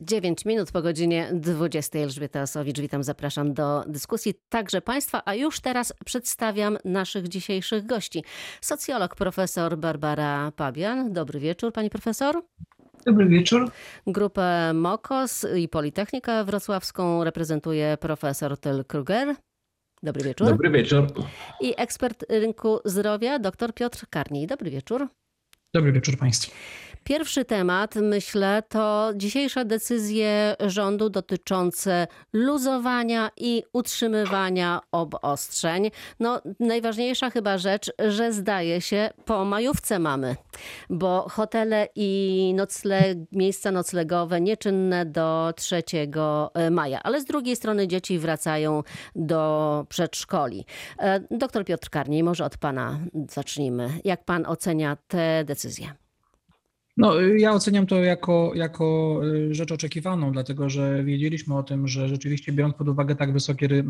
9 minut po godzinie 20. Elżbieta Osowicz, witam, zapraszam do dyskusji także Państwa, a już teraz przedstawiam naszych dzisiejszych gości. Socjolog profesor Barbara Pabian. Dobry wieczór, pani profesor. Dobry wieczór. Grupę MOKOS i Politechnikę Wrocławską reprezentuje profesor Tyl Kruger. Dobry wieczór. Dobry wieczór. I ekspert rynku zdrowia, dr Piotr Karniej. Dobry wieczór. Dobry wieczór Państwu. Pierwszy temat, myślę, to dzisiejsze decyzje rządu dotyczące luzowania i utrzymywania obostrzeń. No, najważniejsza chyba rzecz, że zdaje się, po majówce mamy, bo hotele i nocle, miejsca noclegowe nieczynne do 3 maja, ale z drugiej strony dzieci wracają do przedszkoli. E, doktor Piotr Karniej, może od pana zacznijmy. Jak pan ocenia te decyzje? No, ja oceniam to jako, jako y, rzecz oczekiwaną, dlatego że wiedzieliśmy o tym, że rzeczywiście biorąc pod uwagę tak wysoki, y,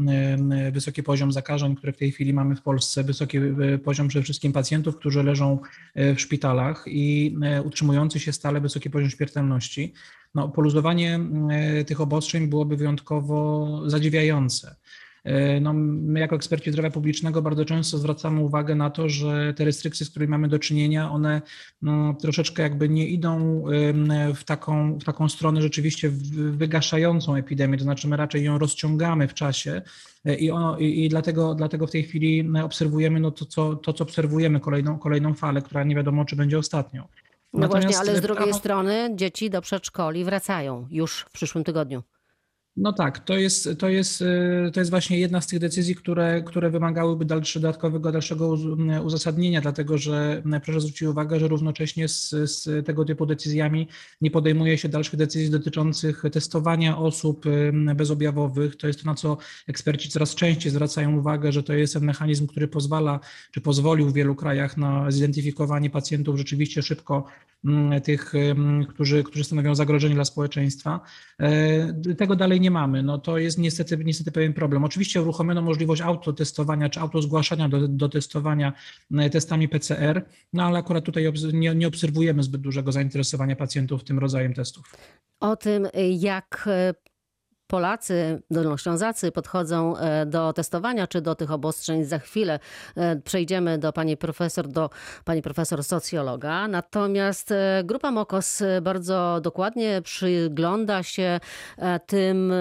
y, wysoki poziom zakażeń, które w tej chwili mamy w Polsce, wysoki poziom przede wszystkim pacjentów, którzy leżą w szpitalach i utrzymujący się stale wysoki poziom śmiertelności, no, poluzowanie tych obostrzeń byłoby wyjątkowo zadziwiające. E, no, my jako eksperci zdrowia publicznego bardzo często zwracamy uwagę na to, że te restrykcje, z którymi mamy do czynienia, one no, troszeczkę jakby nie idą w taką, w taką stronę rzeczywiście wygaszającą epidemię, to znaczy my raczej ją rozciągamy w czasie e, i, ono, i, i dlatego, dlatego w tej chwili obserwujemy no, to, co, to, co obserwujemy, kolejną, kolejną falę, która nie wiadomo, czy będzie ostatnią. No Natomiast właśnie, ale z drugiej prawo... strony dzieci do przedszkoli wracają już w przyszłym tygodniu. No tak, to jest, to, jest, y, to jest właśnie jedna z tych decyzji, które, które wymagałyby dalszy, dodatkowego, dalszego uzasadnienia, dlatego że proszę zwrócić uwagę, że równocześnie z, z tego typu decyzjami nie podejmuje się dalszych decyzji dotyczących testowania osób bezobjawowych. To jest to, na co eksperci coraz częściej zwracają uwagę, że to jest ten mechanizm, który pozwala, czy pozwolił w wielu krajach na zidentyfikowanie pacjentów rzeczywiście szybko, tych, którzy, którzy stanowią zagrożenie dla społeczeństwa. E, tego dalej nie nie mamy, no to jest niestety, niestety pewien problem. Oczywiście uruchomiono możliwość autotestowania czy autozgłaszania do, do testowania e, testami PCR, no ale akurat tutaj nie, nie obserwujemy zbyt dużego zainteresowania pacjentów tym rodzajem testów. O tym, jak e, Polacy, Dolnoślązacy podchodzą e, do testowania czy do tych obostrzeń. Za chwilę e, przejdziemy do pani profesor, do pani profesor socjologa. Natomiast e, grupa MOKOS bardzo dokładnie przygląda się tym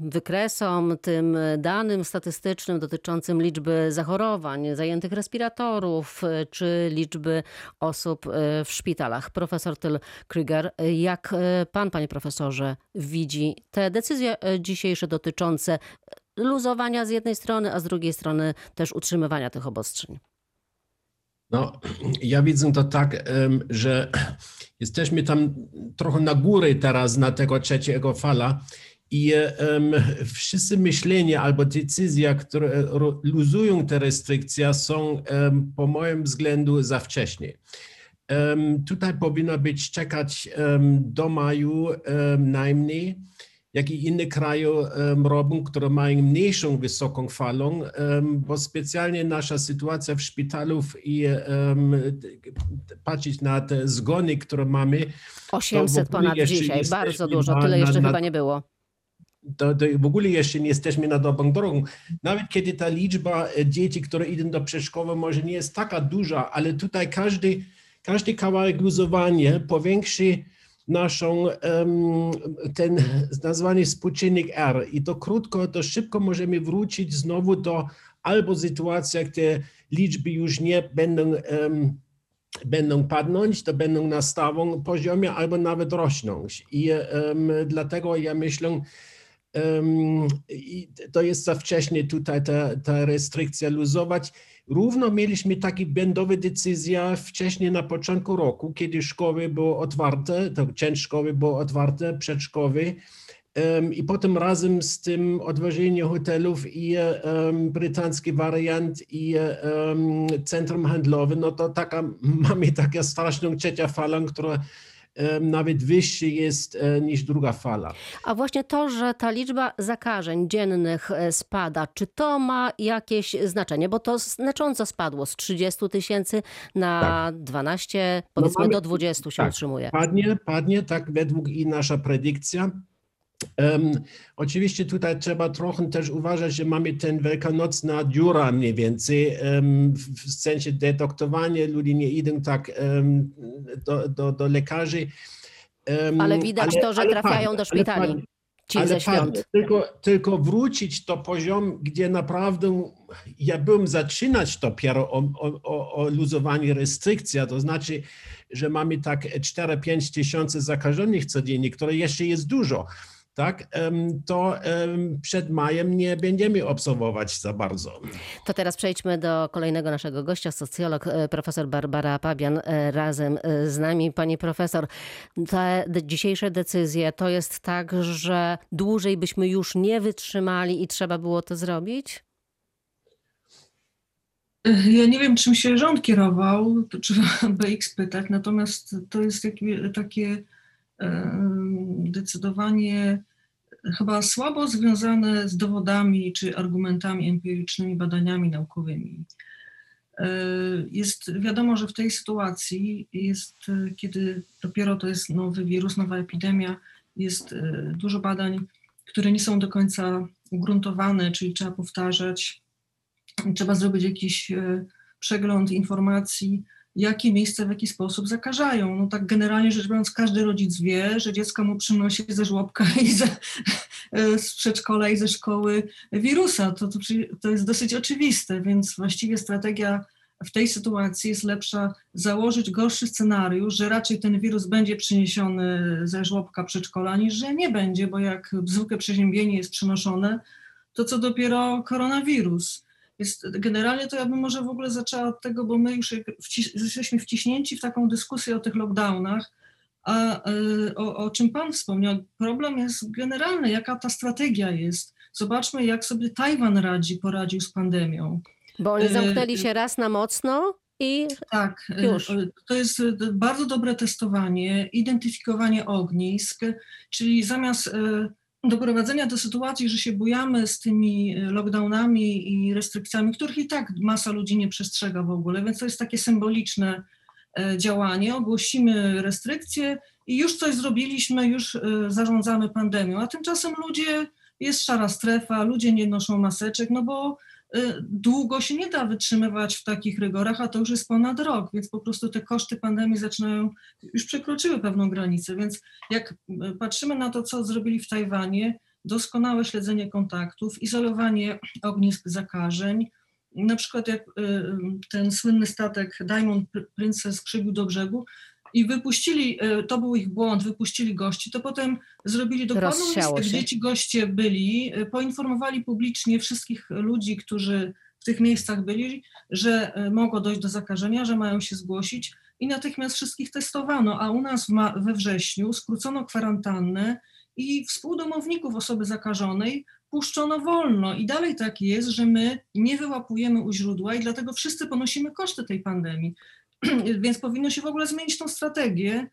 wykresom, tym danym statystycznym dotyczącym liczby zachorowań, zajętych respiratorów czy liczby osób w szpitalach. Profesor Tyl Krüger, jak pan, panie profesorze, widzi te decyzje dzisiejsze dotyczące luzowania z jednej strony, a z drugiej strony też utrzymywania tych obostrzeń? No, ja widzę to tak, że jesteśmy tam trochę na górę teraz na tego trzeciego fala i um, wszyscy myślenia albo decyzje, które luzują te restrykcje są po moim względu za wcześnie. Tutaj powinno być czekać do maju najmniej jak i inne kraje robią, które mają mniejszą wysoką falą, bo specjalnie nasza sytuacja w szpitalów i patrzeć na te zgony, które mamy. 800 ponad dzisiaj, bardzo dużo, tyle jeszcze na, chyba nie było. To, to, w ogóle jeszcze nie jesteśmy na dobrą drogą. Nawet kiedy ta liczba e, dzieci, które idą do przedszkola, może nie jest taka duża, ale tutaj każdy, każdy kawałek luzowania powiększy naszą, ten nazwany współczynnik R. I to krótko, to szybko możemy wrócić znowu do albo sytuacji, gdzie liczby już nie będą, będą padnąć, to będą na stałym poziomie, albo nawet rosnąć. I dlatego ja myślę, to jest za wcześnie tutaj ta, ta restrykcja luzować. Równo mieliśmy takie błędowe decyzje wcześniej na początku roku, kiedy szkoły były otwarte, to część szkoły było otwarte, przedszkoły. I potem razem z tym odwożeniem hotelów i um, brytyjski wariant i um, centrum handlowe, no to taka, mamy taką straszną trzecia falę, która nawet wyższy jest e, niż druga fala. A właśnie to, że ta liczba zakażeń dziennych e, spada, czy to ma jakieś znaczenie? Bo to znacząco spadło z 30 tysięcy na 12, powiedzmy mamy- do 20 się tak. utrzymuje. Padnie, padnie, tak według i nasza predykcja. Em, oczywiście tutaj trzeba trochę też uważać, że mamy ten wielkanocna dziura mniej więcej, em, w, sensie detektowania, ludzie nie idą tak em, do, do, do lekarzy. Ale widać to, że ale trafiają padnie, do ale szpitali. Ci Ale ze świąt. Tylko, tylko wrócić do poziomu, gdzie naprawdę ja bym zaczynać dopiero o, o, o, luzowanie restrykcji, to znaczy, że mamy tak 4-5 tysięcy zakażonych codziennie, które jeszcze jest dużo. Tak, to przed majem nie będziemy obserwować za bardzo. To teraz przejdźmy do kolejnego naszego gościa, socjolog e, profesor Barbara Pabian e, razem e, z nami. Pani profesor, te dzisiejsze decyzje to jest tak, że dłużej byśmy już nie wytrzymali i trzeba było to zrobić? Ja nie wiem, czym się rząd kierował, to trzeba by ich spytać, natomiast to jest takie, takie decydowanie chyba słabo związane z dowodami czy argumentami empirycznymi, badaniami naukowymi. E, Jest wiadomo, że w tej sytuacji jest, e, kiedy dopiero to jest nowy wirus, nowa epidemia, jest e, dużo badań, które nie są do końca ugruntowane, czyli trzeba powtarzać, trzeba zrobić jakiś e, przegląd informacji, jakie miejsca w jaki sposób zakażają. No tak generalnie rzecz biorąc, każdy rodzic wie, że dziecko mu przynosi ze żłobka i ze, e, z przedszkola i ze szkoły wirusa. To, to, to jest dosyć oczywiste, więc właściwie strategia w tej sytuacji jest lepsza założyć gorszy scenariusz, że raczej ten wirus będzie przyniesiony ze żłobka przedszkola, niż że nie będzie, bo jak zwykłe przeziębienie jest przenoszone, to co dopiero koronawirus. Jest, generalnie to ja bym może w ogóle zaczęła od tego, bo my już jak wci- jesteśmy wciśnięci w taką dyskusję o tych lockdownach, a y, o, o czym Pan wspomniał, problem jest generalny, jaka ta strategia jest. Zobaczmy, jak sobie Tajwan radzi, poradził z pandemią. Bo oni E, zamknęli się raz na mocno i Tak, y, Już. y, to jest y, bardzo dobre testowanie, identyfikowanie ognisk, czyli zamiast y, doprowadzenia do sytuacji, że się bujamy z tymi y, lockdownami i restrykcjami, których i tak masa ludzi nie przestrzega w ogóle, więc to jest takie symboliczne e, działanie. Ogłosimy restrykcje i już coś zrobiliśmy, już y, zarządzamy pandemią, a tymczasem ludzie, jest szara strefa, ludzie nie noszą maseczek, no bo długo się nie da wytrzymywać w takich rygorach, a to już jest ponad rok, więc po prostu te koszty pandemii zaczynają, już przekroczyły pewną granicę, więc jak y, patrzymy na to, co zrobili w Tajwanie, doskonałe śledzenie kontaktów, izolowanie ognisk zakażeń, na przykład jak y, y, ten słynny statek Diamond Princess przybił do brzegu i wypuścili, y, to był ich błąd, wypuścili gości, to potem zrobili dokładną listę, gdzie ci goście byli, y, poinformowali publicznie wszystkich ludzi, którzy w tych miejscach byli, że y, mogło dojść do zakażenia, że mają się zgłosić i natychmiast wszystkich testowano, a u nas we wrześniu skrócono kwarantannę i współdomowników osoby zakażonej puszczono wolno i dalej tak jest, że my nie wyłapujemy u źródła i dlatego wszyscy ponosimy koszty tej pandemii. Więc powinno się w ogóle zmienić tą strategię,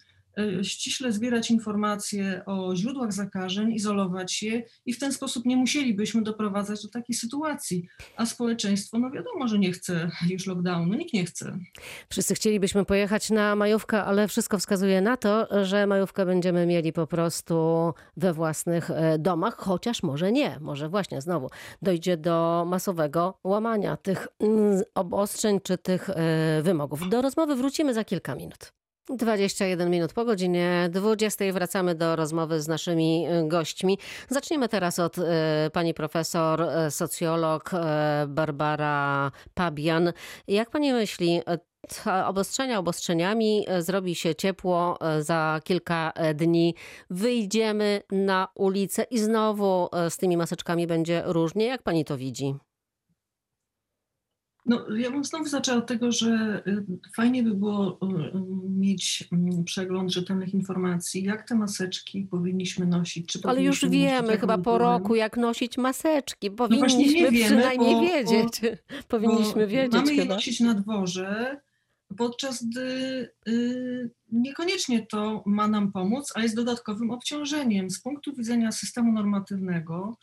ściśle zbierać informacje o źródłach zakażeń, izolować je i w ten sposób nie musielibyśmy doprowadzać do takiej sytuacji. A społeczeństwo, no wiadomo, że nie chce już lockdownu, nikt nie chce. wszyscy chcielibyśmy pojechać na majówkę, ale wszystko wskazuje na to, że majówkę będziemy mieli po prostu we własnych e, domach, chociaż może nie. Może właśnie znowu dojdzie do masowego łamania tych mm, obostrzeń czy tych e, wymogów. Do rozmowy wrócimy za kilka minut. 21 minut po godzinie 20 wracamy do rozmowy z naszymi e, gośćmi. Zaczniemy teraz od e, pani profesor, e, socjolog Barbara Pabian. Jak pani myśli, obostrzenia obostrzeniami, zrobi się ciepło za kilka dni, wyjdziemy na ulicę i znowu z tymi maseczkami będzie różnie? Jak pani to widzi? No, ja bym znowu zaczęła od tego, że y, fajnie by było y, y, mieć mm, przegląd rzetelnych informacji, jak te maseczki powinniśmy nosić. Czy Ale już wiemy chyba po roku, jak nosić maseczki. Powinniśmy wiemy, przynajmniej bo- wiedzieć. Powinniśmy Bo wiedzieć Mamy je chyba. nosić na dworze, podczas gdy y, niekoniecznie to ma nam pomóc, a jest dodatkowym obciążeniem. Z punktu widzenia systemu normatywnego,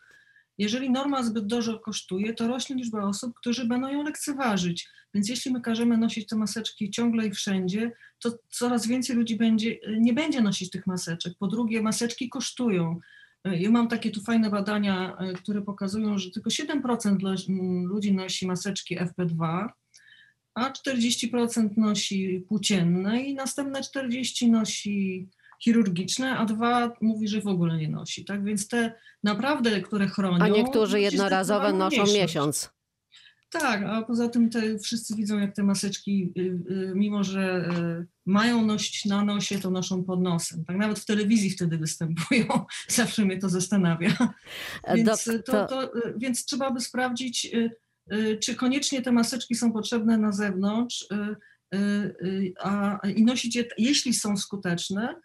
jeżeli norma zbyt dużo kosztuje, to rośnie liczba osób, którzy będą ją lekceważyć. Więc jeśli my każemy nosić te maseczki ciągle i wszędzie, to coraz więcej ludzi będzie, nie będzie nosić tych maseczek. Po drugie, maseczki kosztują. Ja mam takie tu fajne badania, które pokazują, że tylko 7% lo- m, ludzi nosi maseczki FP2, a 40% nosi płócienne i następne 40% nosi chirurgiczne, a dwa mówi, że w ogóle nie nosi. Tak więc te naprawdę, które chronią. A niektórzy jednorazowe noszą miesiąc. Tak, a poza tym te wszyscy widzą, jak te maseczki, y, y, mimo że y, mają nosić na nosie, to noszą pod nosem. Tak nawet w telewizji wtedy występują. Zawsze mnie to zastanawia. Więc, y, to, to, więc trzeba by sprawdzić, czy koniecznie te maseczki są potrzebne na zewnątrz a, i nosić je, jeśli są skuteczne,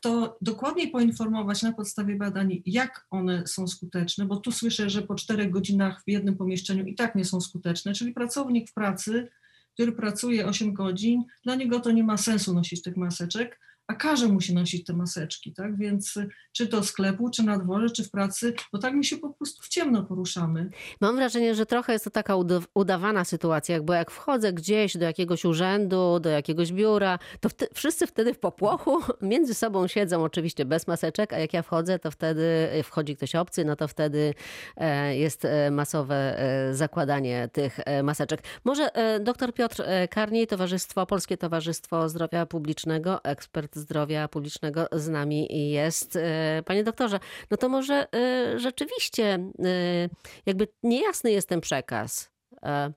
to dokładniej poinformować na podstawie badań, jak one są skuteczne, bo tu słyszę, że po czterech godzinach w jednym pomieszczeniu i tak nie są skuteczne, czyli pracownik w pracy, który pracuje 8 godzin, dla niego to nie ma sensu nosić tych maseczek, a każe mu się nosić te maseczki, tak? Więc y, czy to sklepu, czy na dworze, czy w pracy, bo tak my się po prostu w ciemno poruszamy. Mam wrażenie, że trochę jest to taka uda- udawana sytuacja, bo jak wchodzę gdzieś do jakiegoś urzędu, do jakiegoś biura, to wszyscy wtedy w popłochu między sobą siedzą oczywiście bez maseczek, a jak ja wchodzę, to wtedy wchodzi ktoś obcy, no to wtedy e, jest e, masowe e, zakładanie tych maseczek. Może dr Piotr Karniej, Towarzystwo, Polskie Towarzystwo Zdrowia Publicznego, ekspert zdrowia publicznego z nami jest. E, Panie doktorze, no to może e, rzeczywiście e, jakby niejasny jest ten przekaz.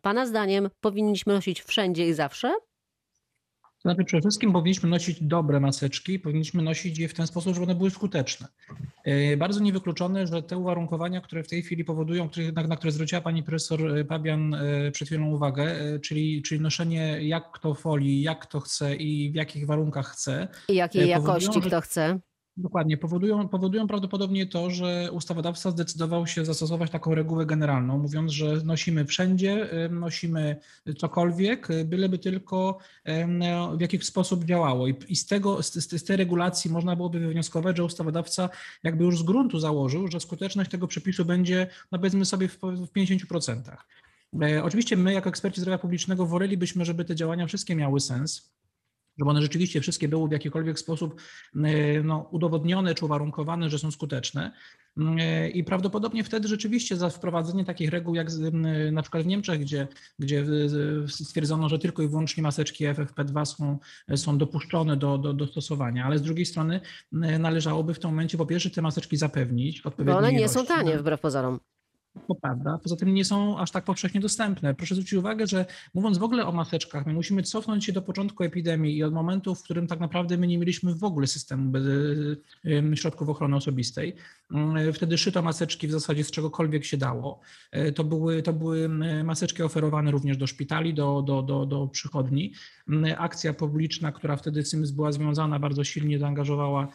Pana zdaniem powinniśmy nosić wszędzie i zawsze? Znaczy przede wszystkim powinniśmy nosić dobre maseczki, powinniśmy nosić je w ten sposób, żeby one były skuteczne. Yy, Bardzo niewykluczone, że te uwarunkowania, które w tej chwili powodują, na, które zwróciła pani profesor Pabian yy, przed chwilą uwagę, czyli, czyli noszenie jak kto folii, jak kto chce i w jakich warunkach chce, I jakiej E, powodują, jakości kto chce? Dokładnie, powodują, powodują prawdopodobnie to, że ustawodawca zdecydował się zastosować taką regułę generalną, mówiąc, że nosimy wszędzie, nosimy cokolwiek, byleby tylko w jakiś sposób działało. I, z, tego, z z tej regulacji można byłoby wywnioskować, że ustawodawca jakby już z gruntu założył, że skuteczność tego przepisu będzie, no powiedzmy sobie, w, w 50%. E, Oczywiście my, jako eksperci zdrowia publicznego, wolelibyśmy, żeby te działania wszystkie miały sens, żeby one rzeczywiście wszystkie były w jakikolwiek sposób e, no, udowodnione czy uwarunkowane, że są skuteczne. E, I prawdopodobnie wtedy rzeczywiście za wprowadzenie takich reguł, jak na przykład w Niemczech, gdzie, gdzie stwierdzono, że tylko i wyłącznie maseczki FFP2 są, są dopuszczone do, do, do stosowania, ale z drugiej strony należałoby w tym momencie po pierwsze te maseczki zapewnić Bo one nie są ilości. tanie wbrew pozorom. To prawda. Poza tym nie są aż tak powszechnie dostępne. Proszę zwrócić uwagę, że mówiąc w ogóle o maseczkach, my musimy cofnąć się do początku epidemii i od momentu, w którym tak naprawdę my nie mieliśmy w ogóle systemu środków ochrony osobistej. Mm, Wtedy szyto maseczki w zasadzie z czegokolwiek się dało. E, To były, to były maseczki oferowane również do szpitali, do, do, do, do przychodni. Akcja publiczna, która wtedy z tym była związana, bardzo silnie zaangażowała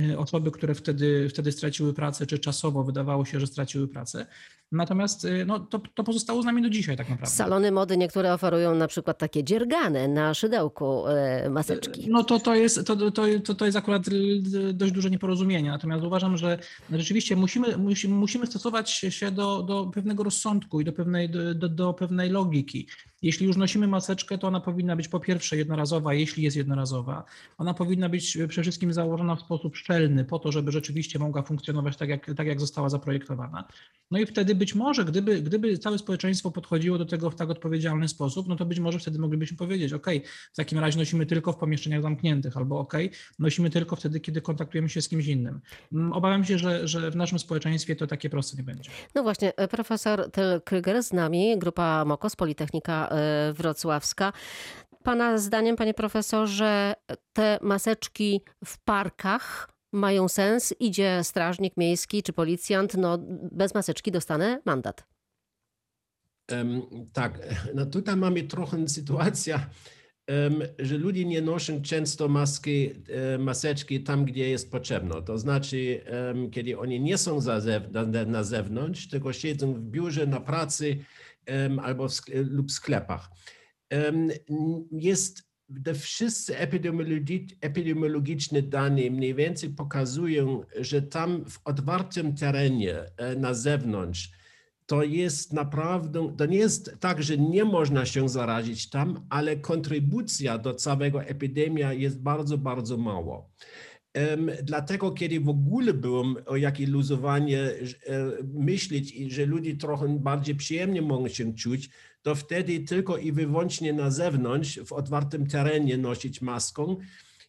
e, osoby, które wtedy, wtedy straciły pracę, czy czasowo wydawało się, że straciły pracę. Natomiast y, no, to, to pozostało z nami do dzisiaj tak naprawdę. Salony mody niektóre oferują na przykład takie dziergane na szydełku e, maseczki. No to, to, jest, to, to, to, to jest akurat y, dość duże nieporozumienie. Natomiast uważam, że rzeczywiście musimy, musimy, musimy stosować się do, do pewnego rozsądku i do pewnej, do, do pewnej logiki. Jeśli już nosimy maseczkę, to ona powinna być po pierwsze jednorazowa, jeśli jest jednorazowa. Ona powinna być przede wszystkim założona w sposób szczelny, po to, żeby rzeczywiście mogła funkcjonować tak, jak, tak, jak została zaprojektowana. No i wtedy być może, gdyby, gdyby całe społeczeństwo podchodziło do tego w tak odpowiedzialny sposób, no to być może wtedy moglibyśmy powiedzieć, ok, w takim razie nosimy tylko w pomieszczeniach zamkniętych, albo ok, nosimy tylko wtedy, kiedy kontaktujemy się z kimś innym. Mm, Obawiam się, że, że w naszym społeczeństwie to takie proste nie będzie. No właśnie, e, profesor Tel Kryger z nami, grupa MOKOS, Politechnika e, Wrocławska. Pana zdaniem, panie profesorze, te maseczki w parkach mają sens? Idzie strażnik miejski czy policjant, no bez maseczki dostanę mandat. Em, tak, no tutaj mamy trochę sytuację, em, że ludzie nie noszą często maski, e, maseczki tam, gdzie jest potrzebno. To znaczy, em, kiedy oni nie są na, zewnątrz, tylko siedzą w biurze, na pracy albo w sk- lub sklepach. jest te epidemiologi- epidemiologiczne dane mniej więcej pokazują, że tam w otwartym terenie e, na zewnątrz to jest naprawdę, to nie jest tak, że nie można się zarazić tam, ale kontrybucja do całego epidemia jest bardzo, bardzo mało. Dlatego, kiedy w ogóle byłem o jakie luzowanie że, e, myśleć, że ludzie trochę bardziej przyjemnie mogą się czuć, to wtedy tylko i wyłącznie na zewnątrz, w otwartym terenie nosić maskę.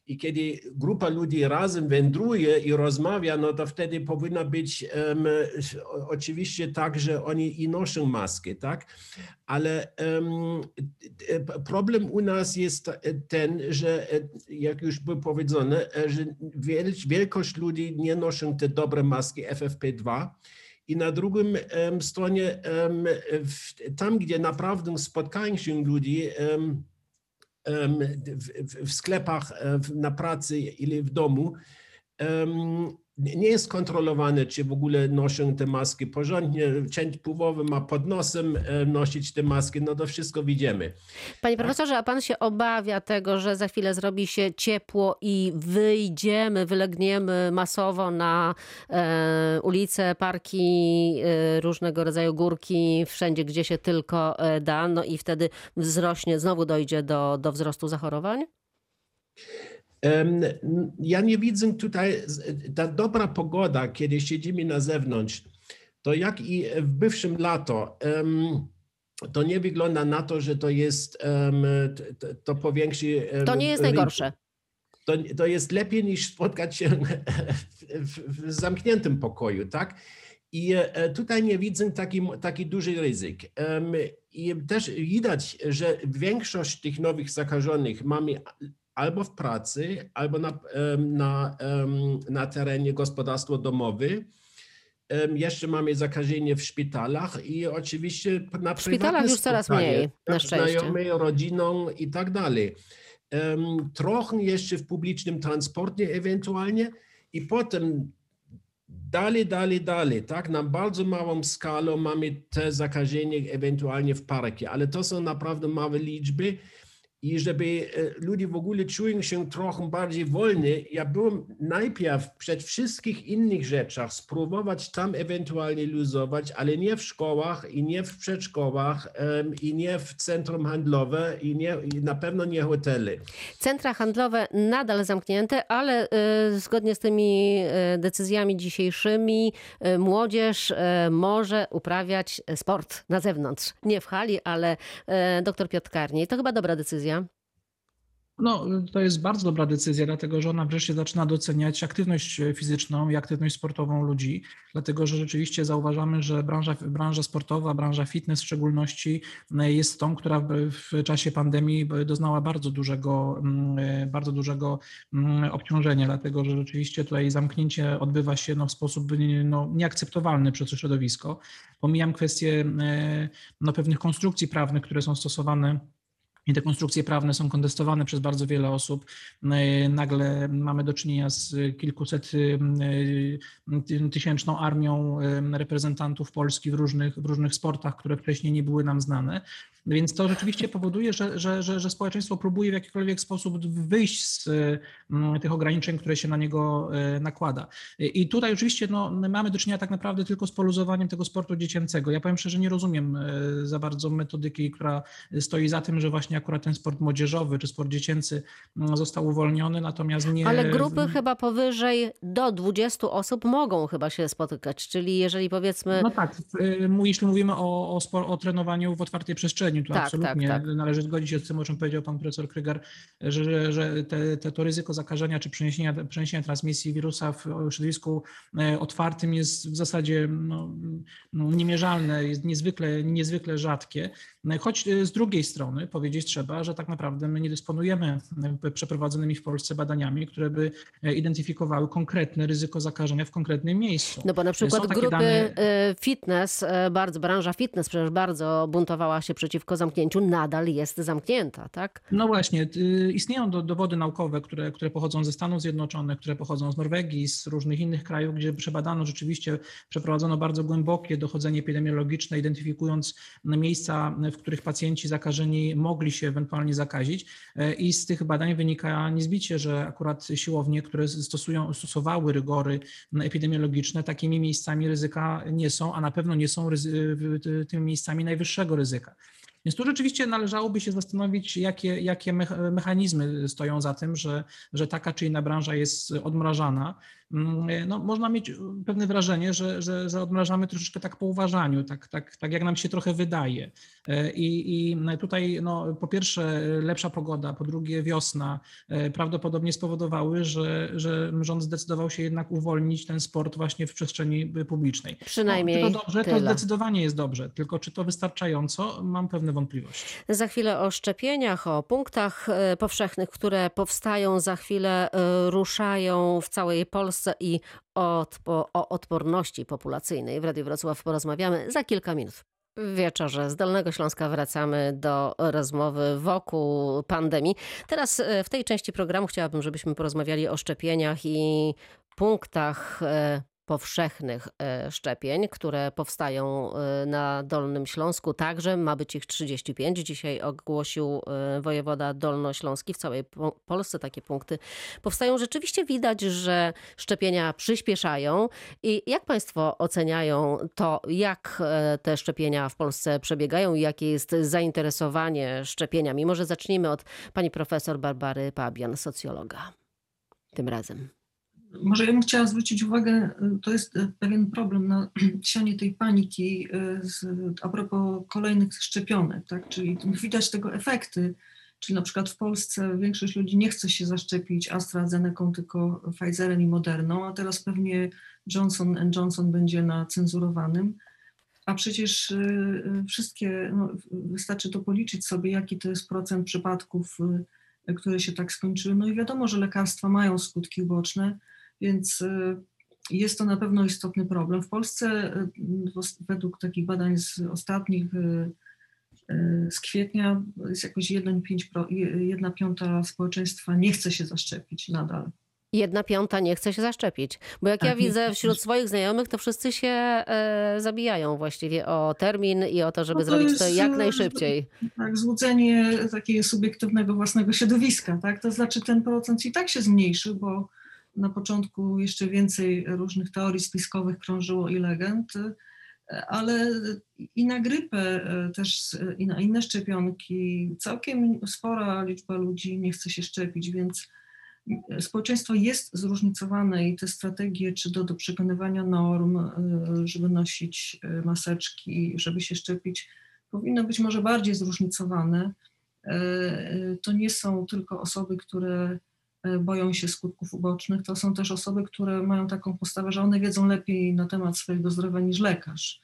I kiedy grupa ludzi razem wędruje i rozmawia, no to wtedy powinno być o- oczywiście tak, że oni i noszą maskę, tak? Ale e, problem u nas jest ten, że jak już było powiedziane, że wiel- wielkość ludzi nie noszą te dobre maski FFP2. I na drugim em, stronie, tam gdzie naprawdę spotkają się ludzie, em, em, w, sklepach, e, na pracy ili w domu, nie jest kontrolowane, czy w ogóle noszą te maski porządnie. Część połowy ma pod nosem e, nosić te maski, no to wszystko widzimy. Panie profesorze, a pan się obawia tego, że za chwilę zrobi się ciepło i wyjdziemy, wylegniemy masowo na e, ulice, parki, e, różnego rodzaju górki, wszędzie, gdzie się tylko da, no i wtedy wzrośnie, znowu dojdzie do, do wzrostu zachorowań? Ja nie widzę tutaj, ta dobra pogoda, kiedy siedzimy na zewnątrz, to jak i w bywszym lato, to nie wygląda na to, że to jest, to powiększy. To nie jest najgorsze. To, to jest lepiej niż spotkać się w, w, zamkniętym pokoju, tak? I e, tutaj nie widzę taki, taki duży ryzyk. I też widać, że większość tych nowych zakażonych mamy albo w pracy, albo na, na, na terenie gospodarstwa domowe. Em, Jeszcze mamy zakażenie w szpitalach i oczywiście na W szpitalach już coraz mniej, na tak, szczęście. Znajomych, rodziną i tak dalej. Trochę jeszcze w publicznym transporcie ewentualnie i potem dalej, dalej, dalej, tak? Na bardzo małą skalę mamy te zakażenie ewentualnie w parkie, ale to są naprawdę małe liczby i żeby e, ludzie w ogóle czują się trochę bardziej wolni, ja byłem najpierw przed wszystkich innych rzeczach spróbować tam ewentualnie luzować, ale nie w szkołach i nie w przedszkolach i nie w centrum handlowe i, nie, i na pewno nie hotele. Centra handlowe nadal zamknięte, ale y, zgodnie z tymi y, decyzjami dzisiejszymi młodzież może uprawiać sport na zewnątrz. Nie w hali, ale doktor Piotr Karniej. To chyba dobra decyzja. No, to jest bardzo dobra decyzja, dlatego że ona wreszcie zaczyna doceniać aktywność fizyczną i aktywność sportową ludzi, dlatego że rzeczywiście zauważamy, że branża, branża sportowa, branża fitness w szczególności e, jest tą, która w, czasie pandemii doznała bardzo dużego, mm, bardzo dużego mm, obciążenia, dlatego że rzeczywiście tutaj zamknięcie odbywa się no, w sposób no, nieakceptowalny przez środowisko. Pomijam kwestie e, no, pewnych konstrukcji prawnych, które są stosowane i te konstrukcje prawne są kontestowane przez bardzo wiele osób. E, Nagle mamy do czynienia z kilkuset e, tysięczną armią reprezentantów Polski w różnych, w różnych sportach, które wcześniej nie były nam znane. Więc to rzeczywiście powoduje, że, że, że, że społeczeństwo próbuje w jakikolwiek sposób wyjść z mm, tych ograniczeń, które się na niego e, nakłada. I tutaj oczywiście no, mamy do czynienia tak naprawdę tylko z poluzowaniem tego sportu dziecięcego. Ja powiem szczerze, nie rozumiem e, za bardzo metodyki, która stoi za tym, że właśnie akurat ten sport młodzieżowy czy sport dziecięcy mm, został uwolniony, natomiast nie... Ale grupy chyba powyżej do 20 osób mogą chyba się spotykać. Czyli jeżeli powiedzmy. No tak, y, jeśli mówimy o, o, spor- o trenowaniu w otwartej przestrzeni, to Tak, absolutnie tak, tak. należy zgodzić się z tym, o czym powiedział pan profesor Krygar, że, że, że te, te, to ryzyko zakażenia czy przeniesienia, przeniesienia transmisji wirusa w środowisku e, otwartym jest w zasadzie no, no, niemierzalne, jest niezwykle, niezwykle rzadkie. No, Choć e, z drugiej strony powiedzieć trzeba, że tak naprawdę my nie dysponujemy e, przeprowadzonymi w Polsce badaniami, które by identyfikowały konkretne ryzyko zakażenia w konkretnym miejscu. No bo na przykład grupy dane- fitness, bardzo, branża fitness przecież bardzo buntowała się przeciwko przeciwko zamknięciu nadal jest zamknięta, tak? No właśnie, y, istnieją do, dowody naukowe, które, które pochodzą ze Stanów Zjednoczonych, które pochodzą z Norwegii, z różnych innych krajów, gdzie przebadano rzeczywiście, przeprowadzono bardzo głębokie dochodzenie epidemiologiczne, identyfikując miejsca, w których pacjenci zakażeni mogli się ewentualnie zakazić. E, I z tych badań wynika niezbicie, że akurat siłownie, które stosują, stosowały rygory epidemiologiczne, takimi miejscami ryzyka nie są, a na pewno nie są tymi miejscami najwyższego ryzyka. Więc tu rzeczywiście należałoby się zastanowić, jakie, jakie mecha- mechanizmy stoją za tym, że, że taka czy inna branża jest odmrażana. Mm, No, można mieć pewne wrażenie, że, że, że odmrażamy troszeczkę tak po uważaniu, tak, tak, tak jak nam się trochę wydaje. E, I, i tutaj no, po pierwsze lepsza pogoda, po drugie wiosna e, prawdopodobnie spowodowały, że, że rząd zdecydował się jednak uwolnić ten sport właśnie w przestrzeni publicznej. Przynajmniej no, czy to dobrze? To tyle. zdecydowanie jest dobrze, tylko czy to wystarczająco? Mam pewne wątpliwości. Za chwilę o szczepieniach, o punktach e, powszechnych, które powstają, za chwilę e, ruszają w całej Polsce i odpo- o odporności populacyjnej. W Radiu Wrocław porozmawiamy za kilka minut. Wieczorze z Dolnego Śląska wracamy do rozmowy wokół pandemii. Teraz e, w tej części programu chciałabym, żebyśmy porozmawiali o szczepieniach i punktach powszechnych e, szczepień, które powstają e, na Dolnym Śląsku. Także ma być ich 35. Dzisiaj ogłosił e, wojewoda dolnośląski. W całej Po- Polsce takie punkty powstają. Rzeczywiście widać, że szczepienia przyspieszają. I jak Państwo oceniają to, jak te szczepienia w Polsce przebiegają i jakie jest zainteresowanie szczepieniami? Może zacznijmy od pani profesor Barbary Pabian, socjologa. Tym razem. Może ja bym chciała zwrócić uwagę, y, to jest y, pewien problem na sianie tej paniki y, z, a propos kolejnych szczepionek, tak? Czyli widać tego efekty, czyli na przykład w Polsce większość ludzi nie chce się zaszczepić AstraZeneką, tylko Pfizerem i Moderną, a teraz pewnie Johnson Johnson będzie na cenzurowanym. A przecież wszystkie, no, wystarczy to policzyć sobie, jaki to jest procent przypadków, które się tak skończyły. No i wiadomo, że lekarstwa mają skutki uboczne, więc y, jest to na pewno istotny problem. W Polsce y, według takich badań z ostatnich y, z kwietnia jest jakoś 1,5 piąta społeczeństwa nie chce się zaszczepić nadal. Jedna piąta nie chce się zaszczepić. Bo jak ja Tak, nie widzę wśród swoich znajomych, to wszyscy się e, zabijają właściwie o termin i o to, żeby No to zrobić to jest, jak e, najszybciej. Tak, złudzenie takiego subiektywnego własnego środowiska, tak? To znaczy ten procent i tak się zmniejszył, bo na początku jeszcze więcej różnych teorii spiskowych krążyło i legend, ale i na grypę y, też i na inne szczepionki całkiem spora liczba ludzi nie chce się szczepić, więc y, społeczeństwo jest zróżnicowane i te strategie, czy do, do przekonywania norm, y, żeby nosić maseczki, żeby się szczepić, powinno być może bardziej zróżnicowane. E, e, To nie są tylko osoby, które e, boją się skutków ubocznych, to są też osoby, które mają taką postawę, że one wiedzą lepiej na temat swojego zdrowia niż lekarz.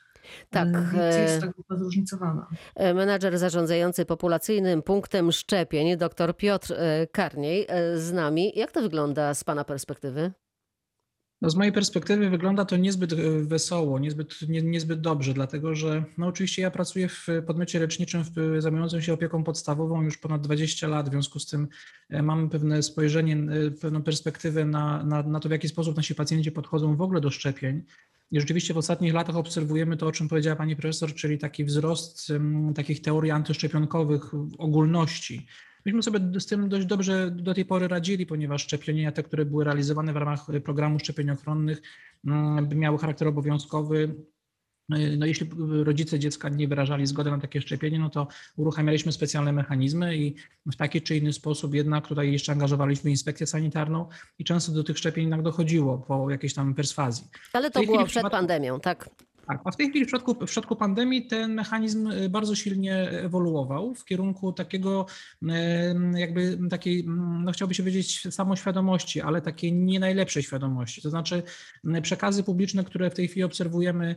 Tak, E, jest ta grupa zróżnicowana. E, Menadżer zarządzający populacyjnym punktem szczepień, dr Piotr e, Karniej z nami. Jak to wygląda z Pana perspektywy? No z mojej perspektywy wygląda to niezbyt e, wesoło, niezbyt, nie, niezbyt dobrze, dlatego że no oczywiście ja pracuję w podmiocie leczniczym w, zajmującym się opieką podstawową już ponad 20 lat, w związku z tym e, mamy pewne spojrzenie, e, pewną perspektywę na, na, na to, w jaki sposób nasi pacjenci podchodzą w ogóle do szczepień. I rzeczywiście w ostatnich latach obserwujemy to, o czym powiedziała pani profesor, czyli taki wzrost em, takich teorii antyszczepionkowych w ogólności. Myśmy sobie z tym dość dobrze do tej pory radzili, ponieważ szczepienia, te, które były realizowane w ramach programów szczepień ochronnych, mm, miały charakter obowiązkowy. No, jeśli rodzice dziecka nie wyrażali zgody na takie szczepienie, no to uruchamialiśmy specjalne mechanizmy i w taki czy inny sposób jednak tutaj jeszcze angażowaliśmy inspekcję sanitarną i często do tych szczepień jednak dochodziło po jakiejś tam perswazji. Ale to było przed pandemią, tak? Tak, a w tej chwili w środku, w środku pandemii ten mechanizm y, bardzo silnie ewoluował w kierunku takiego, em, jakby takiej, no chciałby się powiedzieć samoświadomości, ale takiej nie najlepszej świadomości. To znaczy przekazy publiczne, które w tej chwili obserwujemy,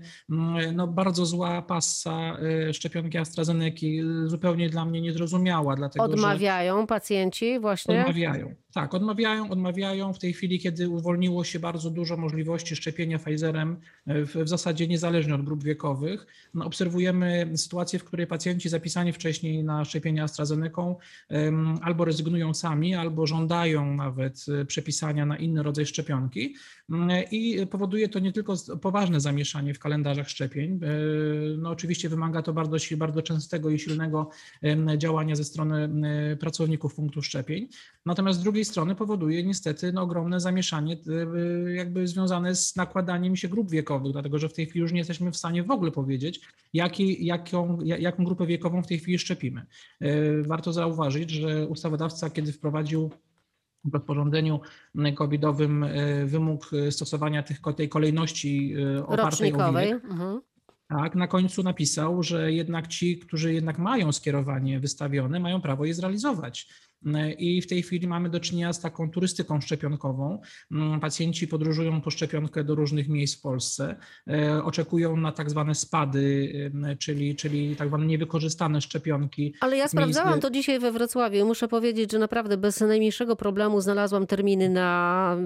no bardzo zła passa y, szczepionki AstraZeneki, y, zupełnie dla mnie niezrozumiała, dlatego. Odmawiają pacjenci właśnie? Odmawiają. Tak, odmawiają, odmawiają w tej chwili, kiedy uwolniło się bardzo dużo możliwości szczepienia Pfizerem, w, w zasadzie niezależnie niezależnie od grup wiekowych, no, obserwujemy sytuację, w której pacjenci zapisani wcześniej na szczepienie AstraZeneką em, albo rezygnują sami, albo żądają nawet e, przepisania na inny rodzaj szczepionki. Mm, I powoduje to nie tylko poważne zamieszanie w kalendarzach szczepień. e, No oczywiście wymaga to bardzo, bardzo częstego i silnego działania ze strony pracowników punktów szczepień. Natomiast z drugiej strony powoduje niestety no, ogromne zamieszanie e, jakby związane z nakładaniem się grup wiekowych, dlatego że w tej chwili już nie jesteśmy w stanie w ogóle powiedzieć, jaki, jaką, ja- jaką grupę wiekową w tej chwili szczepimy. E, Warto zauważyć, że ustawodawca, kiedy wprowadził w rozporządzeniu covidowym e, wymóg e, stosowania tych, tej kolejności opartej o wiek, Mhm. tak, na końcu napisał, że jednak ci, którzy jednak mają skierowanie wystawione, mają prawo je zrealizować. I w tej chwili mamy do czynienia z taką turystyką szczepionkową. Mm, Pacjenci podróżują po szczepionkę do różnych miejsc w Polsce, e, oczekują na tak zwane spady, czyli, czyli tak zwane niewykorzystane szczepionki. Ale ja sprawdzałam Miejsce- to dzisiaj we Wrocławiu muszę powiedzieć, że naprawdę bez najmniejszego problemu znalazłam terminy na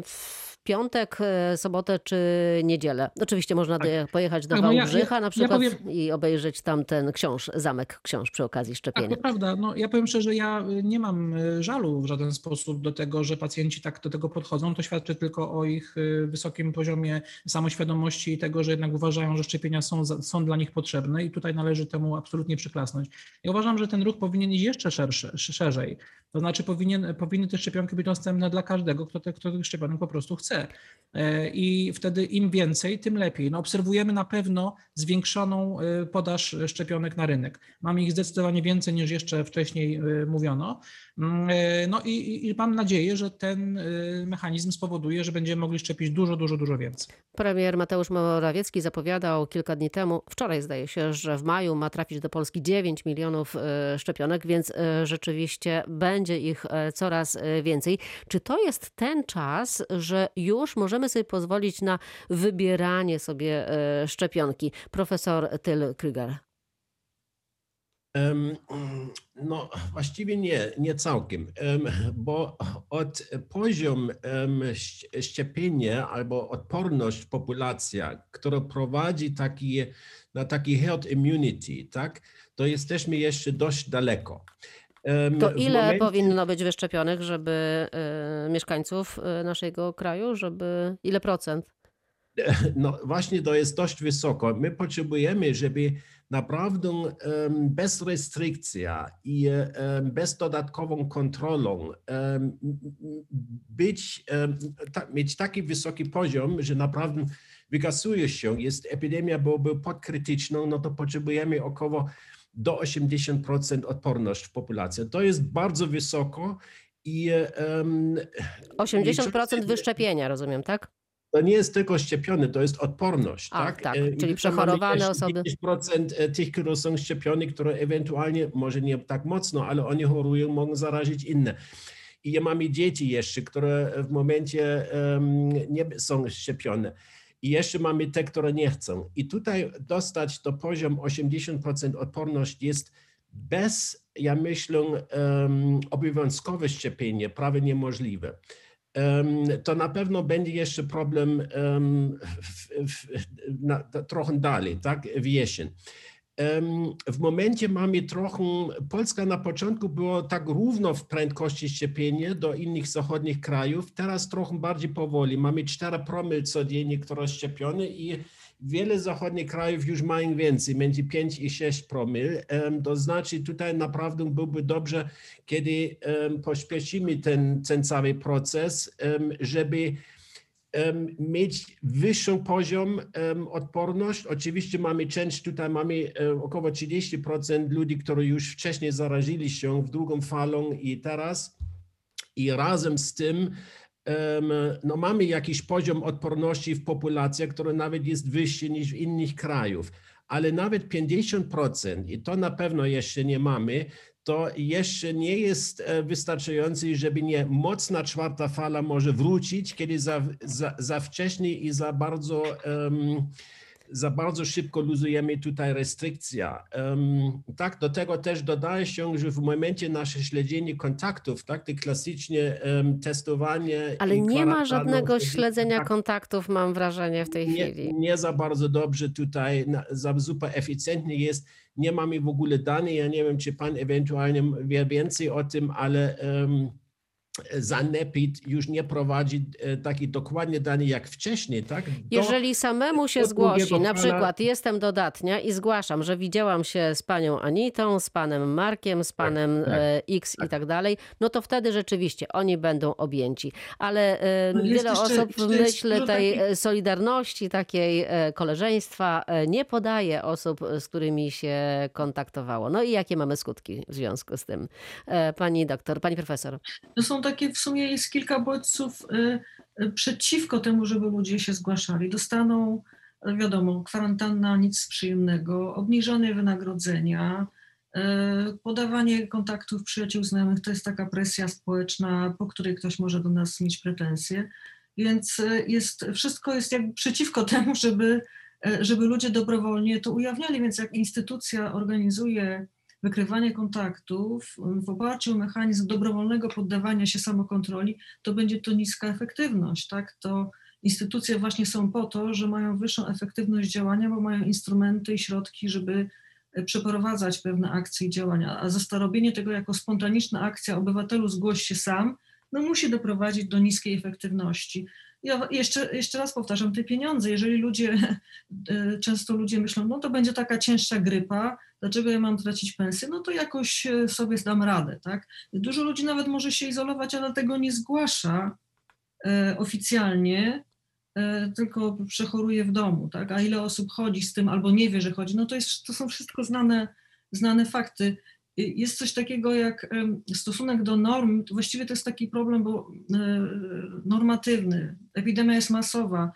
piątek, e, sobotę czy niedzielę. Oczywiście można do, pojechać do Tak, no ja- Wałbrzycha ja- na ja przykład powiem- i obejrzeć tam ten książ, zamek książ przy okazji Tak, szczepienia. to prawda. No, ja powiem szczerze, ja y, nie mam y, żalu w żaden sposób do tego, że pacjenci tak do tego podchodzą. To świadczy tylko o ich y, wysokim poziomie samoświadomości i tego, że jednak uważają, że szczepienia są, są dla nich potrzebne i tutaj należy temu absolutnie przyklasnąć. Ja uważam, że ten ruch powinien iść jeszcze szerszy, szerzej. To znaczy powinien, powinny te szczepionki być dostępne dla każdego, kto, te, kto tych szczepionek po prostu chce. E, I wtedy im więcej, tym lepiej. No, obserwujemy na pewno zwiększoną e, podaż szczepionek na rynek. Mamy ich zdecydowanie więcej niż jeszcze wcześniej e, mówiono. Mm, No i, i- mam nadzieję, że ten mechanizm spowoduje, że będziemy mogli szczepić dużo, dużo, dużo więcej. Premier Mateusz Morawiecki zapowiadał kilka dni temu, wczoraj zdaje się, że w maju ma trafić do Polski 9 milionów szczepionek, więc rzeczywiście będzie ich coraz więcej. Czy to jest ten czas, że już możemy sobie pozwolić na wybieranie sobie e, szczepionki? Profesor Tyl Kryger. No, właściwie nie, nie całkiem, em, bo od poziom szczepienia albo odporność populacja, która prowadzi taki, na taki herd immunity, tak, to jesteśmy jeszcze dość daleko. To ile momencie- powinno być wyszczepionych, żeby e, mieszkańców e, naszego kraju, żeby ile procent? No właśnie to jest dość wysoko. My potrzebujemy, żeby naprawdę bez restrykcja i bez dodatkową kontrolą być, mieć taki wysoki poziom, że naprawdę wykazuje się, jest epidemia byłaby podkrytyczną, no to potrzebujemy około do 80% odporność w populacji. To jest bardzo wysoko i em, 80% wyszczepienia, rozumiem, tak? to nie jest tylko szczepiony, to jest odporność. Ach, tak, tak, E, i czyli przechorowane osoby. 10% e, tych, którzy są szczepieni, które ewentualnie, może nie tak mocno, ale oni chorują, mogą zarazić inne. I mamy dzieci jeszcze, które w momencie em, nie są szczepione. I jeszcze mamy te, które nie chcą. I tutaj dostać to poziom 80% odporność jest bez, ja myślę, um, obowiązkowe szczepienie prawie niemożliwe. Em, to na pewno będzie jeszcze problem em, w, w, na, trochę dalej, tak, w jesień. W momencie mamy trochę, Polska na początku było tak równo w prędkości szczepienia do innych zachodnich krajów, teraz trochę bardziej powoli. Mamy 4 promil codziennie, które szczepione i wiele zachodnich krajów już mają więcej, między 5 i 6 promil. To znaczy tutaj naprawdę byłby dobrze, kiedy pośpieszymy ten, ten cały proces, żeby mieć wyższy poziom em, odporność. Oczywiście mamy część, tutaj mamy e, około 30% ludzi, którzy już wcześniej zarazili się w drugą falą i teraz. I razem z tym no mamy jakiś poziom odporności w populacji, który nawet jest wyższy niż w innych krajów. Ale nawet 50%, i to na pewno jeszcze nie mamy, to jeszcze nie jest e, wystarczający, żeby nie mocna czwarta fala może wrócić, kiedy za, za, za wcześnie i za bardzo em, za bardzo szybko luzujemy tutaj restrykcja. Tak, do tego też dodaje się, że w momencie nasze śledzenie kontaktów, tak, te klasycznie testowanie. Ale nie ma żadnego śledzenia tak, kontaktów, mam wrażenie, w tej nie, chwili. nie za bardzo dobrze tutaj, za super eficjentnie jest. Nie mamy w ogóle danych. Ja nie wiem, czy pan ewentualnie wie więcej o tym, ale um, Zanepid już nie prowadzi e, takich dokładnie danych jak wcześniej, tak? Do- Jeżeli samemu się zgłosi, na pana- przykład jestem dodatnia i zgłaszam, że widziałam się z panią Anitą, z panem Markiem, z panem tak, e, X i tak dalej, no to wtedy rzeczywiście oni będą objęci. Ale e, No wiele jeszcze- osób w myśl tej e, solidarności, takiej koleżeństwa nie podaje osób, z którymi się kontaktowało. No i jakie mamy skutki w związku z tym? Pani doktor, pani profesor. To są takie, w sumie jest kilka bodźców y, y, przeciwko temu, żeby ludzie się zgłaszali. Dostaną, wiadomo, kwarantanna, nic przyjemnego, obniżone wynagrodzenia, y, podawanie kontaktów przyjaciół, znajomych, to jest taka presja społeczna, po której ktoś może do nas mieć pretensje. Więc jest, wszystko jest jakby przeciwko temu, żeby, żeby ludzie dobrowolnie to ujawniali. Więc jak instytucja organizuje wykrywanie kontaktów w oparciu o mechanizm dobrowolnego poddawania się samokontroli, to będzie to niska efektywność. Tak? To instytucje właśnie są po to, że mają wyższą efektywność działania, bo mają instrumenty i środki, żeby e, przeprowadzać pewne akcje i działania. A zastarobienie tego jako spontaniczna akcja obywatelu zgłoś się sam, no musi doprowadzić do niskiej efektywności. Ja jeszcze, jeszcze raz powtarzam, te pieniądze, jeżeli ludzie, e, często ludzie myślą, no to będzie taka cięższa grypa, dlaczego ja mam tracić pensję, no to jakoś e, sobie dam radę, tak? Dużo ludzi nawet może się izolować, ale tego nie zgłasza e, oficjalnie, tylko przechoruje w domu, tak? A ile osób chodzi z tym albo nie wie, że chodzi, no to, jest, to są wszystko znane, znane fakty. Y, Jest coś takiego jak stosunek do norm, właściwie to jest taki problem, bo e, normatywny, epidemia jest masowa,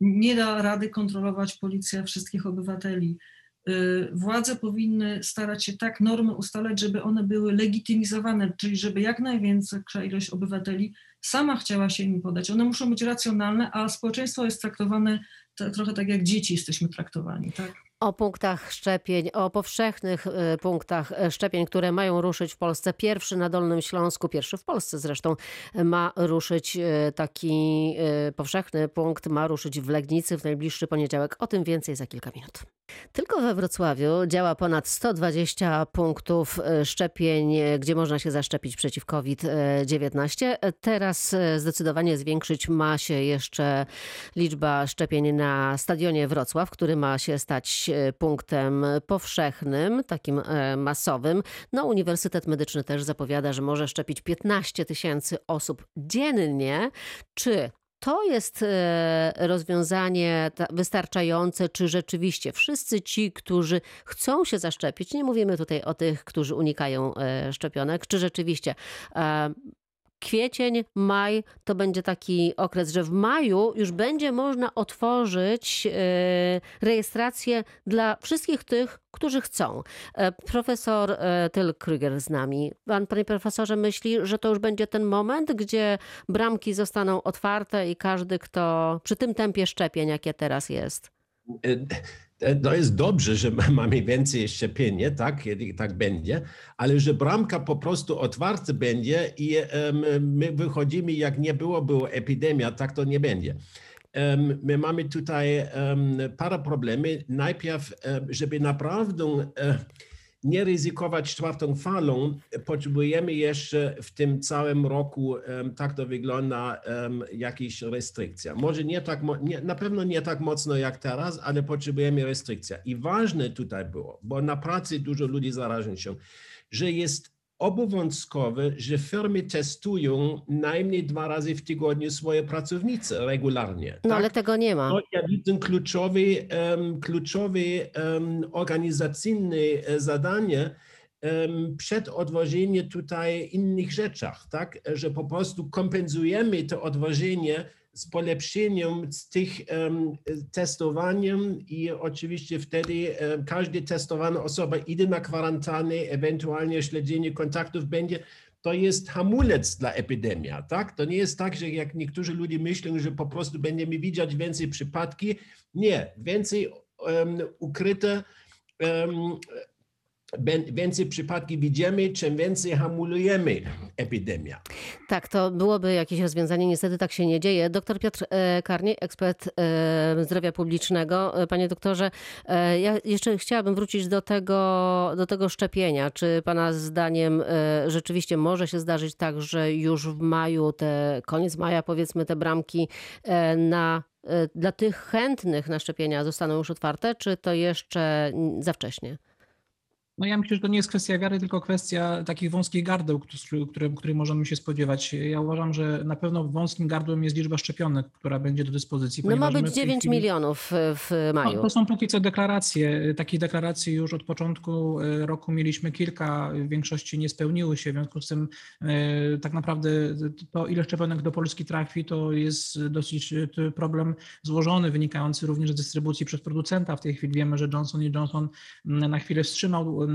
nie da rady kontrolować policja wszystkich obywateli. Y, Władze powinny starać się tak normy ustalać, żeby one były legitymizowane, czyli żeby jak największa ilość obywateli sama chciała się im podać. One muszą być racjonalne, a społeczeństwo jest traktowane to, trochę tak jak dzieci jesteśmy traktowani. Tak? O punktach szczepień, o powszechnych e, punktach e, szczepień, które mają ruszyć w Polsce. Pierwszy na Dolnym Śląsku, pierwszy w Polsce zresztą, ma ruszyć e, taki powszechny punkt, ma ruszyć w Legnicy w najbliższy poniedziałek. O tym więcej za kilka minut. Tylko we Wrocławiu działa ponad 120 punktów szczepień, gdzie można się zaszczepić przeciw COVID-19. E, Teraz zdecydowanie zwiększyć ma się jeszcze liczba szczepień na stadionie Wrocław, który ma się stać e, punktem powszechnym, takim e, masowym. No, Uniwersytet Medyczny też zapowiada, że może szczepić 15 tysięcy osób dziennie. Czy to jest e, rozwiązanie ta- wystarczające, czy rzeczywiście wszyscy ci, którzy chcą się zaszczepić, nie mówimy tutaj o tych, którzy unikają szczepionek, czy rzeczywiście kwiecień, maj to będzie taki okres, że w maju już będzie można otworzyć e, rejestrację dla wszystkich tych, którzy chcą. E, Profesor e, Tyl Krüger z nami. Pan, panie profesorze, myśli, że to już będzie ten moment, gdzie bramki zostaną otwarte i każdy, kto przy tym tempie szczepień, jakie teraz jest. E, To jest dobrze, że mamy więcej szczepienia, tak, kiedy tak będzie, ale że bramka po prostu otwarta będzie i my wychodzimy, jak nie było, była epidemia, tak to nie będzie. My mamy tutaj parę problemów. Najpierw, żeby naprawdę e, nie ryzykować czwartą falą, potrzebujemy jeszcze w tym całym roku, tak to wygląda, jakieś restrykcja. Może nie tak, nie, na pewno nie tak mocno jak teraz, ale potrzebujemy restrykcja. I ważne tutaj było, bo na pracy dużo ludzi zaraża się, że jest obowiązkowe, że firmy testują najmniej dwa razy w tygodniu swoje pracownice regularnie. No tak? ale tego nie ma. To ja widzę kluczowe, em, kluczowe em, organizacyjne zadanie przed odwożeniem tutaj innych rzeczach, tak? Że po prostu kompensujemy to odwożenie z polepszeniem z tych em, testowaniem i oczywiście wtedy em, każda testowana osoba idzie na kwarantannę, ewentualnie śledzenie kontaktów będzie to jest hamulec dla epidemii, tak? To nie jest tak, że jak niektórzy ludzie myślą, że po prostu będziemy widzieć więcej przypadki. Nie, więcej em, ukryte, ben- więcej przypadki widzimy, czym więcej hamulujemy epidemię. Tak, to byłoby jakieś rozwiązanie. Niestety tak się nie dzieje. Doktor Piotr e, Karniej, ekspert e, zdrowia publicznego. E, Panie doktorze, ja jeszcze chciałabym wrócić do tego, do tego szczepienia. Czy pana zdaniem rzeczywiście może się zdarzyć tak, że już w maju, te koniec maja powiedzmy, te bramki na, dla tych chętnych na szczepienia zostaną już otwarte, czy to jeszcze za wcześnie? No ja myślę, że to nie jest kwestia wiary, tylko kwestia takich wąskich gardeł, które, których możemy się spodziewać. Ja uważam, że na pewno wąskim gardłem jest liczba szczepionek, która będzie do dyspozycji. No ma być w tej 9 chwili- milionów w, w No, maju. to są póki co deklaracje. Takich deklaracji już od początku e, roku mieliśmy kilka, w większości nie spełniły się, w związku z tym e, tak naprawdę to, ile szczepionek do Polski trafi, to jest dosyć e, problem złożony, wynikający również z dystrybucji przez producenta. W tej chwili wiemy, że Johnson Johnson na chwilę wstrzymał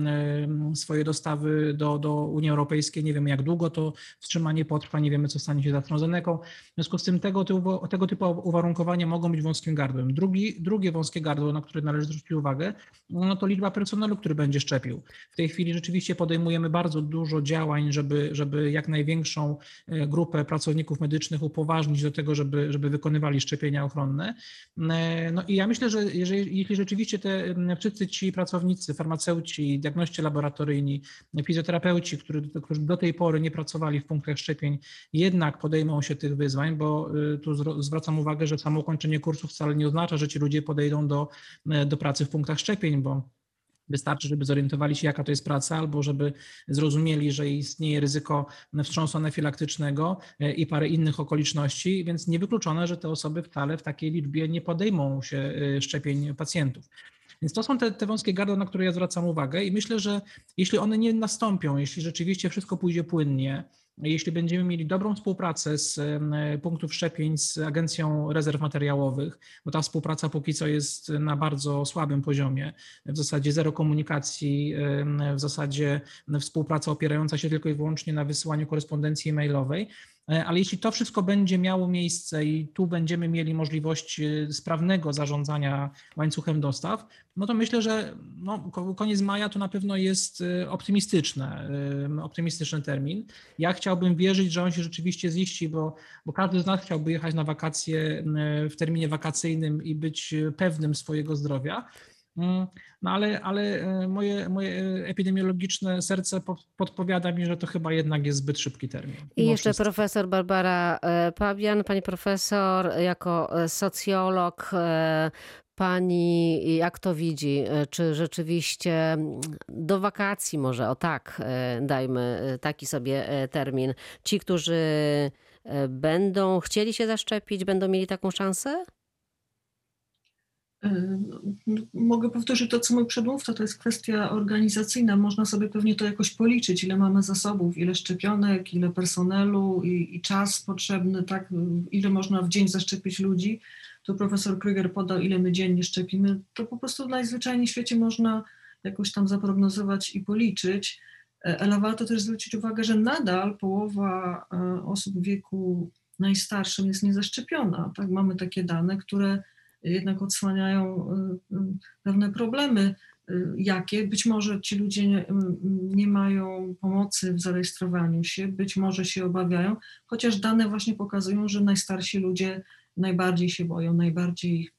swoje dostawy do, do Unii Europejskiej. Nie wiemy, jak długo to wstrzymanie potrwa, nie wiemy, co stanie się z AstraZeneką. W związku z tym tego typu, tego typu uwarunkowania mogą być wąskim gardłem. Drugi, drugie wąskie gardło, na które należy zwrócić uwagę, no to liczba personelu, który będzie szczepił. W tej chwili rzeczywiście podejmujemy bardzo dużo działań, żeby, żeby jak największą e, grupę pracowników medycznych upoważnić do tego, żeby, żeby wykonywali szczepienia ochronne. E, No i ja myślę, że jeżeli, jeśli rzeczywiście te wszyscy ci pracownicy, farmaceuci, diagności laboratoryjni, fizjoterapeuci, którzy, którzy do tej pory nie pracowali w punktach szczepień, jednak podejmą się tych wyzwań, bo y, tu zwracam uwagę, że samo ukończenie kursu wcale nie oznacza, że ci ludzie podejdą do, y, do pracy w punktach szczepień, bo Wystarczy, żeby zorientowali się, jaka to jest praca, albo żeby zrozumieli, że istnieje ryzyko wstrząsu anafilaktycznego y, i parę innych okoliczności, więc niewykluczone, że te osoby wcale w takiej liczbie nie podejmą się szczepień pacjentów. Więc to są te, te wąskie gardła, na które ja zwracam uwagę i myślę, że jeśli one nie nastąpią, jeśli rzeczywiście wszystko pójdzie płynnie, jeśli będziemy mieli dobrą współpracę z punktów szczepień z Agencją Rezerw Materiałowych, bo ta współpraca póki co jest na bardzo słabym poziomie, w zasadzie zero komunikacji, w zasadzie współpraca opierająca się tylko i wyłącznie na wysyłaniu korespondencji e-mailowej, ale jeśli to wszystko będzie miało miejsce i tu będziemy mieli możliwość e, sprawnego zarządzania łańcuchem dostaw, no to myślę, że no, ko- koniec maja to na pewno jest e, optymistyczne, e, optymistyczny termin. Ja chciałbym wierzyć, że on się rzeczywiście ziści, bo, bo każdy z nas chciałby jechać na wakacje w terminie wakacyjnym i być e, pewnym swojego zdrowia. Mm, No ale, ale e, moje, moje epidemiologiczne serce po- podpowiada mi, że to chyba jednak jest zbyt szybki termin. I jeszcze wszystko. profesor Barbara e, Pabian. Pani profesor, jako e, socjolog, pani jak to widzi? Czy rzeczywiście mm, do wakacji może, o tak, dajmy taki sobie termin, ci, którzy będą chcieli się zaszczepić, będą mieli taką szansę? Y, Mogę powtórzyć to, co mój przedmówca, to jest kwestia organizacyjna. Można sobie pewnie to jakoś policzyć, ile mamy zasobów, ile szczepionek, ile personelu i, i czas potrzebny, tak, ile można w dzień zaszczepić ludzi. Tu profesor Kryger podał, ile my dziennie szczepimy. To po prostu najzwyczajniej w świecie można jakoś tam zaprognozować i policzyć. E, Ale warto też zwrócić uwagę, że nadal połowa e, osób w wieku najstarszym jest niezaszczepiona. Tak? Mamy takie dane, które jednak odsłaniają y, y, pewne problemy, y, jakie być może ci ludzie nie, y, nie mają pomocy w zarejestrowaniu się, być może się obawiają, chociaż dane właśnie pokazują, że najstarsi ludzie najbardziej się boją, najbardziej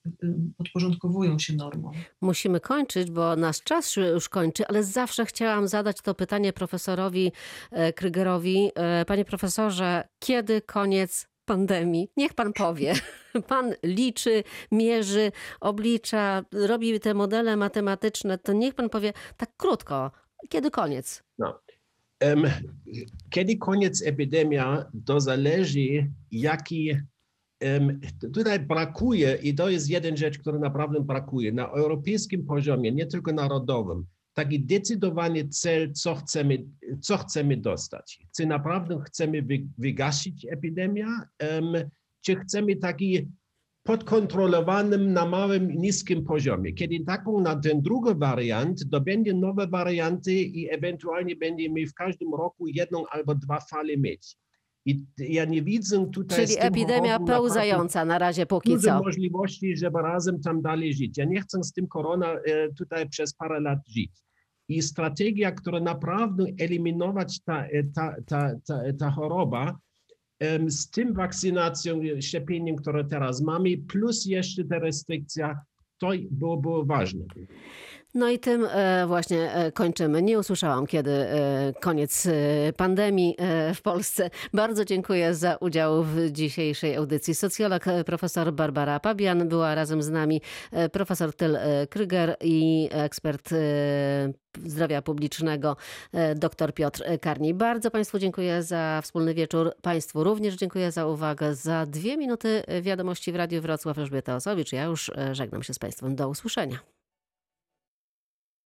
podporządkowują się normom. Musimy kończyć, bo nasz czas już kończy, ale zawsze chciałam zadać to pytanie profesorowi e, Krygerowi. E, Panie profesorze, kiedy koniec pandemii? Niech pan powie. Pan liczy, mierzy, oblicza, robi te modele matematyczne, to niech pan powie tak krótko, kiedy koniec? Em, Kiedy koniec epidemia, to zależy, jaki tutaj brakuje, i to jest jedna rzecz, która naprawdę brakuje, na europejskim poziomie, nie tylko narodowym, taki zdecydowany cel, co chcemy, co chcemy dostać. Czy naprawdę chcemy wy, wygasić epidemię, em, czy chcemy taki podkontrolowanym na małym, niskim poziomie. Kiedy taką na ten drugi wariant, to będzie nowe warianty i ewentualnie będziemy w każdym roku jedną albo dwa fale mieć. I ja nie widzę tutaj. Czyli epidemia pełzająca na razie póki co. możliwości, żeby razem tam dalej żyć. Ja nie chcę z tym korona e, tutaj przez parę lat żyć. I strategia, która naprawdę eliminować ta, e, ta, ta, ta, ta choroba, z tym wakcynacją, e, szczepieniem, które teraz mamy, plus jeszcze ta restrykcja, to było, było ważne. No i tym e, właśnie e, kończymy. Nie usłyszałam, kiedy e, koniec pandemii w Polsce. Bardzo dziękuję za udział w dzisiejszej audycji. Socjolog profesor Barbara Pabian była razem z nami, profesor Tyl Kryger i ekspert zdrowia publicznego dr Piotr Karni. Bardzo Państwu dziękuję za wspólny wieczór. Państwu również dziękuję za uwagę. Za dwie minuty wiadomości w Radiu Wrocław Elżbieta Osowicz. Ja już żegnam się z Państwem. Do usłyszenia.